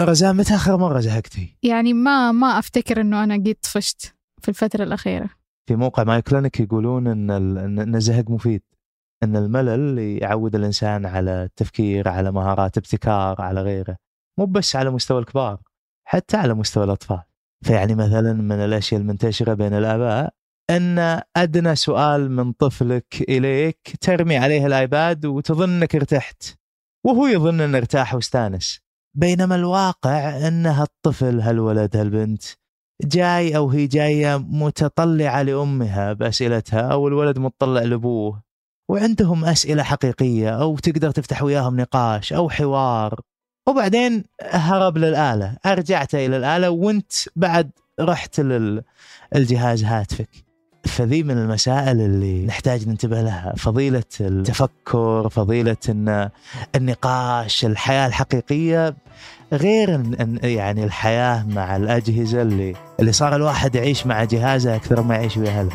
رزان متى آخر مرة زهقتي؟ يعني ما ما أفتكر إنه أنا قد طفشت في الفترة الأخيرة. في موقع Mayo Clinic يقولون إن ال- إن الزهق مفيد. إن الملل يعود الإنسان على التفكير على مهارات ابتكار على غيره. مو بس على مستوى الكبار حتى على مستوى الأطفال. فيعني مثلا من الأشياء المنتشرة بين الآباء إن أدنى سؤال من طفلك إليك ترمي عليه ال iPad وتظن إنك ارتحت. وهو يظن إنه ارتاح واستانس. بينما الواقع ان هالطفل هالولد هالبنت جاي أو هي جاية متطلعة لأمها بأسئلتها أو الولد متطلع لأبوه وعندهم أسئلة حقيقية أو تقدر تفتح وياهم نقاش أو حوار. وبعدين هرب للآلة أرجعت إلى الآلة وانت بعد رحت للجهاز هاتفك. فذي من المسائل اللي نحتاج ننتبه لها. فضيلة التفكر فضيلة إن النقاش الحياة الحقيقية غير يعني الحياة مع الأجهزة اللي اللي صار الواحد يعيش مع جهازه أكثر ما يعيش ويا أهله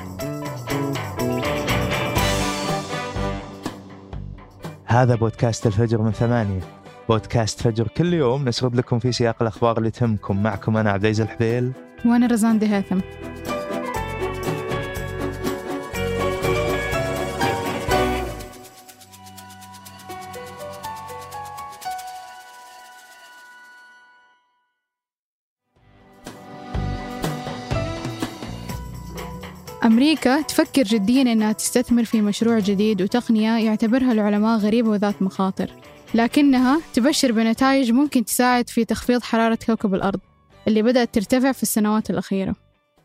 هذا بودكاست الفجر من ثمانية. بودكاست فجر كل يوم نسرد لكم في سياق الأخبار اللي تهمكم. معكم أنا عبد العزيز الحبيل. وأنا رزان دهاثم أمريكا تفكر جديا أنها تستثمر في مشروع جديد وتقنية يعتبرها العلماء غريبة وذات مخاطر لكنها تبشر بنتائج ممكن تساعد في تخفيض حرارة كوكب الأرض اللي بدأت ترتفع في السنوات الأخيرة.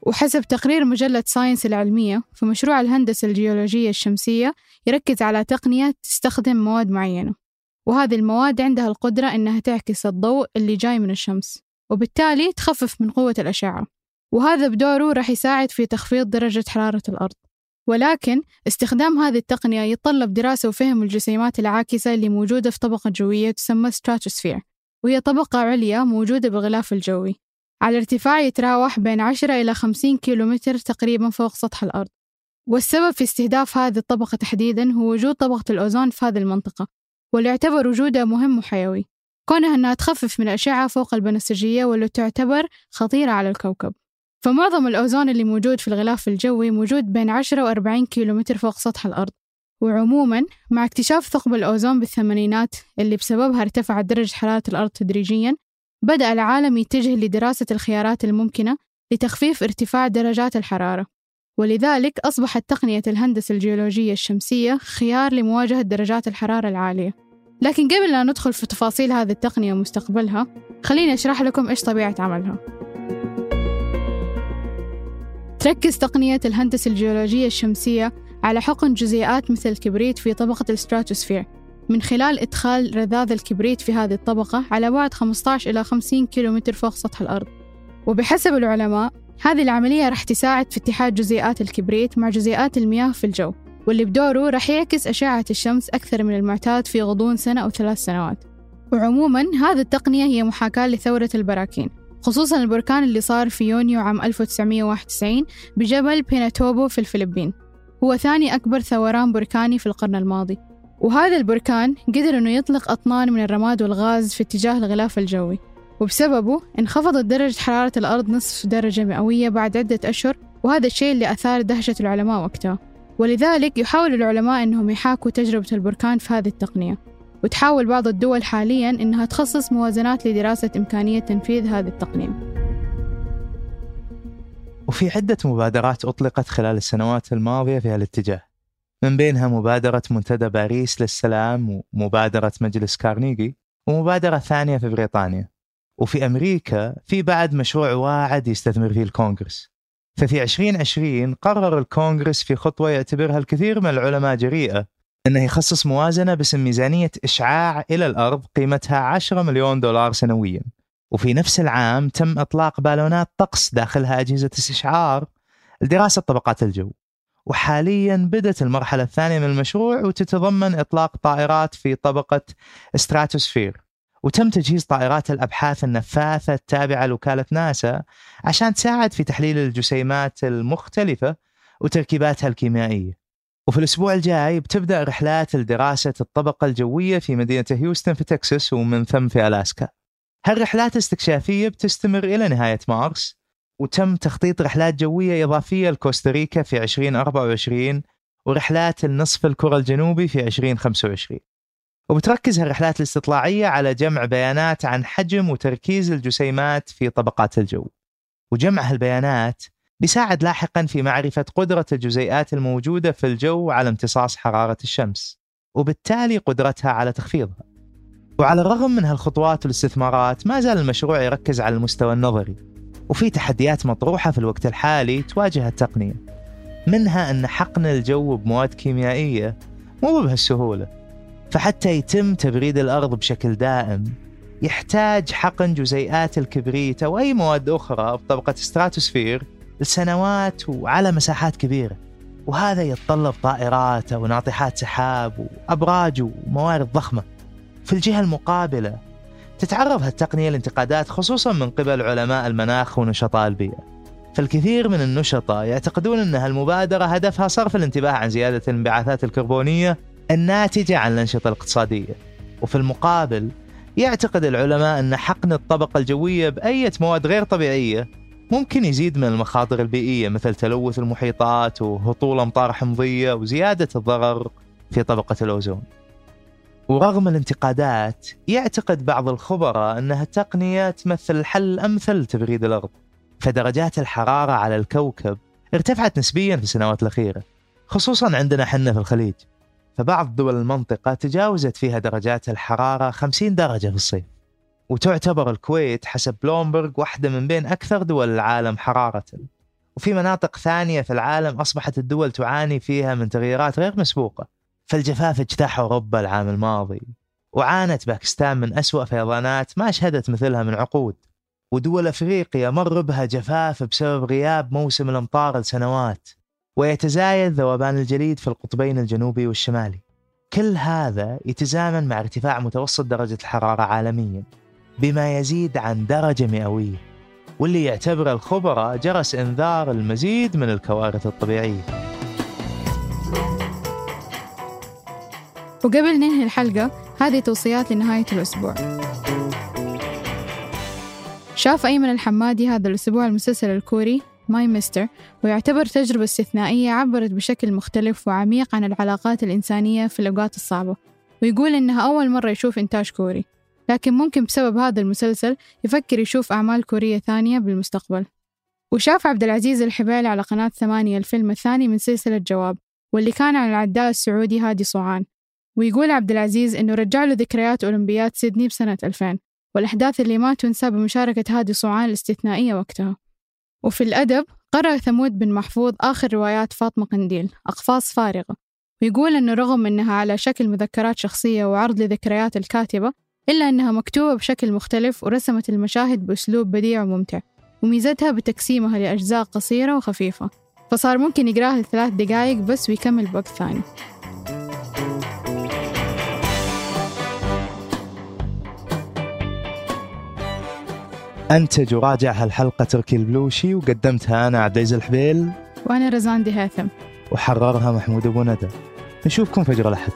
وحسب تقرير مجلة ساينس العلمية فمشروع الهندسة الجيولوجية الشمسية يركز على تقنية تستخدم مواد معينة وهذه المواد عندها القدرة إنها تعكس الضوء اللي جاي من الشمس وبالتالي تخفف من قوة الأشعة. وهذا بدوره راح يساعد في تخفيض درجة حرارة الأرض. ولكن استخدام هذه التقنية يتطلب دراسة وفهم الجسيمات العاكسة اللي موجودة في طبقة جوية تسمى ستراتوسفير وهي طبقة عليا موجودة بالغلاف الجوي. على ارتفاع يتراوح بين 10 إلى 50 كيلومتر تقريبا فوق سطح الأرض. والسبب في استهداف هذه الطبقة تحديدا هو وجود طبقة الأوزون في هذه المنطقة واللي يعتبر وجودها مهم وحيوي. كونها أنها تخفف من الأشعة فوق البنفسجية واللي تعتبر خطيرة على الكوكب. فمعظم الأوزون اللي موجود في الغلاف الجوي موجود بين 10 و 40 كيلومتر فوق سطح الأرض. وعموما مع اكتشاف ثقب الأوزون بالثمانينات اللي بسببها ارتفعت درجة حرارة الأرض تدريجيا بدأ العالم يتجه لدراسة الخيارات الممكنة لتخفيف ارتفاع درجات الحرارة. ولذلك أصبحت تقنية الهندسة الجيولوجية الشمسية خيار لمواجهة درجات الحرارة العالية. لكن قبل لا ندخل في تفاصيل هذه التقنية ومستقبلها خليني أشرح لكم إيش طبيعة عملها. تركز تقنية الهندسة الجيولوجية الشمسية على حقن جزيئات مثل الكبريت في طبقة الستراتوسفير. من خلال إدخال رذاذ الكبريت في هذه الطبقة على بعد 15 إلى 50 كيلومتر فوق سطح الأرض. وبحسب العلماء هذه العملية رح تساعد في اتحاد جزيئات الكبريت مع جزيئات المياه في الجو واللي بدوره رح يعكس أشعة الشمس أكثر من المعتاد في غضون سنة أو ثلاث سنوات. وعموما هذه التقنية هي محاكاة لثورة البراكين. خصوصا البركان اللي صار في يونيو عام 1991 بجبل بيناتوبو في الفلبين. هو ثاني أكبر ثوران بركاني في القرن الماضي. وهذا البركان قدر أنه يطلق أطنان من الرماد والغاز في اتجاه الغلاف الجوي. وبسببه انخفضت درجة حرارة الأرض نصف درجة مئوية بعد عدة أشهر وهذا الشيء اللي أثار دهشة العلماء وقتها. ولذلك يحاول العلماء أنهم يحاكوا تجربة البركان في هذه التقنية. وتحاول بعض الدول حاليا أنها تخصص موازنات لدراسة إمكانية تنفيذ هذه التقنية وفي عدة مبادرات أطلقت خلال السنوات الماضية في هالاتجاه من بينها مبادرة منتدى باريس للسلام ومبادرة مجلس كارنيجي ومبادرة ثانية في بريطانيا. وفي أمريكا في بعد مشروع واعد يستثمر فيه الكونغرس. ففي 2020 قرر الكونغرس في خطوة يعتبرها الكثير من العلماء جريئة أنه يخصص موازنة باسم ميزانية إشعاع إلى الأرض قيمتها 10 مليون دولار سنويا. وفي نفس العام تم إطلاق بالونات طقس داخلها أجهزة استشعار لدراسة طبقات الجو. وحاليا بدأت المرحلة الثانية من المشروع وتتضمن إطلاق طائرات في طبقة ستراتوسفير وتم تجهيز طائرات الأبحاث النفاثة التابعة لوكالة ناسا عشان تساعد في تحليل الجسيمات المختلفة وتركيباتها الكيميائية. وفي الأسبوع الجاي بتبدأ رحلات لدراسة الطبقة الجوية في مدينة هيوستن في تكساس ومن ثم في ألاسكا. هالرحلات الاستكشافية بتستمر إلى نهاية مارس وتم تخطيط رحلات جوية إضافية لكوستاريكا في 2024 ورحلات النصف الكرة الجنوبي في 2025 وبتركز هالرحلات الاستطلاعية على جمع بيانات عن حجم وتركيز الجسيمات في طبقات الجو. وجمع هالبيانات بيساعد لاحقا في معرفة قدرة الجزيئات الموجودة في الجو على امتصاص حرارة الشمس وبالتالي قدرتها على تخفيضها. وعلى الرغم من هالخطوات والاستثمارات ما زال المشروع يركز على المستوى النظري وفي تحديات مطروحة في الوقت الحالي تواجه التقنية منها أن حقن الجو بمواد كيميائية مو بهالسهولة فحتى يتم تبريد الأرض بشكل دائم يحتاج حقن جزيئات الكبريت أو أي مواد أخرى بطبقة ستراتوسفير لسنوات وعلى مساحات كبيرة. وهذا يتطلب طائرات أو ناطحات سحاب وأبراج وموارد ضخمة. في الجهة المقابلة تتعرض هالتقنية لانتقادات خصوصا من قبل علماء المناخ ونشطاء البيئة. فالكثير من النشطاء يعتقدون أن هالمبادرة هدفها صرف الانتباه عن زيادة الانبعاثات الكربونية الناتجة عن الأنشطة الاقتصادية. وفي المقابل يعتقد العلماء أن حقن الطبقة الجوية بأية مواد غير طبيعية ممكن يزيد من المخاطر البيئية مثل تلوث المحيطات وهطول أمطار حمضية وزيادة الضرر في طبقة الأوزون. ورغم الانتقادات يعتقد بعض الخبراء أنها التقنية تمثل الحل الأمثل لتبريد الأرض فدرجات الحرارة على الكوكب ارتفعت نسبيا في السنوات الأخيرة خصوصا عندنا حنا في الخليج. فبعض دول المنطقة تجاوزت فيها درجات الحرارة 50 درجة في الصيف. وتعتبر الكويت حسب بلومبرج واحدة من بين أكثر دول العالم حرارة. وفي مناطق ثانية في العالم أصبحت الدول تعاني فيها من تغييرات غير مسبوقة. فالجفاف اجتاح أوروبا العام الماضي. وعانت باكستان من أسوأ فيضانات ما شهدت مثلها من عقود. ودول أفريقيا مر بها جفاف بسبب غياب موسم الأمطار لسنوات. ويتزايد ذوبان الجليد في القطبين الجنوبي والشمالي. كل هذا يتزامن مع ارتفاع متوسط درجة الحرارة عالميا. بما يزيد عن درجة مئوية واللي يعتبر الخبراء جرس إنذار المزيد من الكوارث الطبيعية. وقبل ننهي الحلقة هذه توصيات لنهاية الأسبوع. شاف أيمن الحمادي هذا الأسبوع المسلسل الكوري ماي مستر ويعتبر تجربة استثنائية عبرت بشكل مختلف وعميق عن العلاقات الإنسانية في الأوقات الصعبة. ويقول إنها أول مرة يشوف إنتاج كوري. لكن ممكن بسبب هذا المسلسل يفكر يشوف أعمال كورية ثانية بالمستقبل. وشاف عبد العزيز الحبيلي على قناة ثمانية الفيلم الثاني من سلسلة جواب واللي كان عن العداء السعودي هادي صوعان. ويقول عبد العزيز إنه رجع له ذكريات أولمبياد سيدني بسنة 2000 والأحداث اللي ما تنسى بمشاركة هادي صوعان الاستثنائية وقتها. وفي الأدب قرأ ثمود بن محفوظ آخر روايات فاطمة قنديل أقفاص فارغة. ويقول أنه رغم أنها على شكل مذكرات شخصية وعرض لذكريات الكاتبة إلا أنها مكتوبة بشكل مختلف ورسمت المشاهد بأسلوب بديع وممتع وميزتها بتقسيمها لأجزاء قصيرة وخفيفة فصار ممكن يقرأها لثلاث دقايق بس ويكمل بوقت ثاني. أنتج وراجع هالحلقة تركي البلوشي وقدمتها أنا عبد العزيز الحبيل؟ وأنا رزان دي هاثم وحررها محمود أبو ندى. نشوفكم فجر الأحد.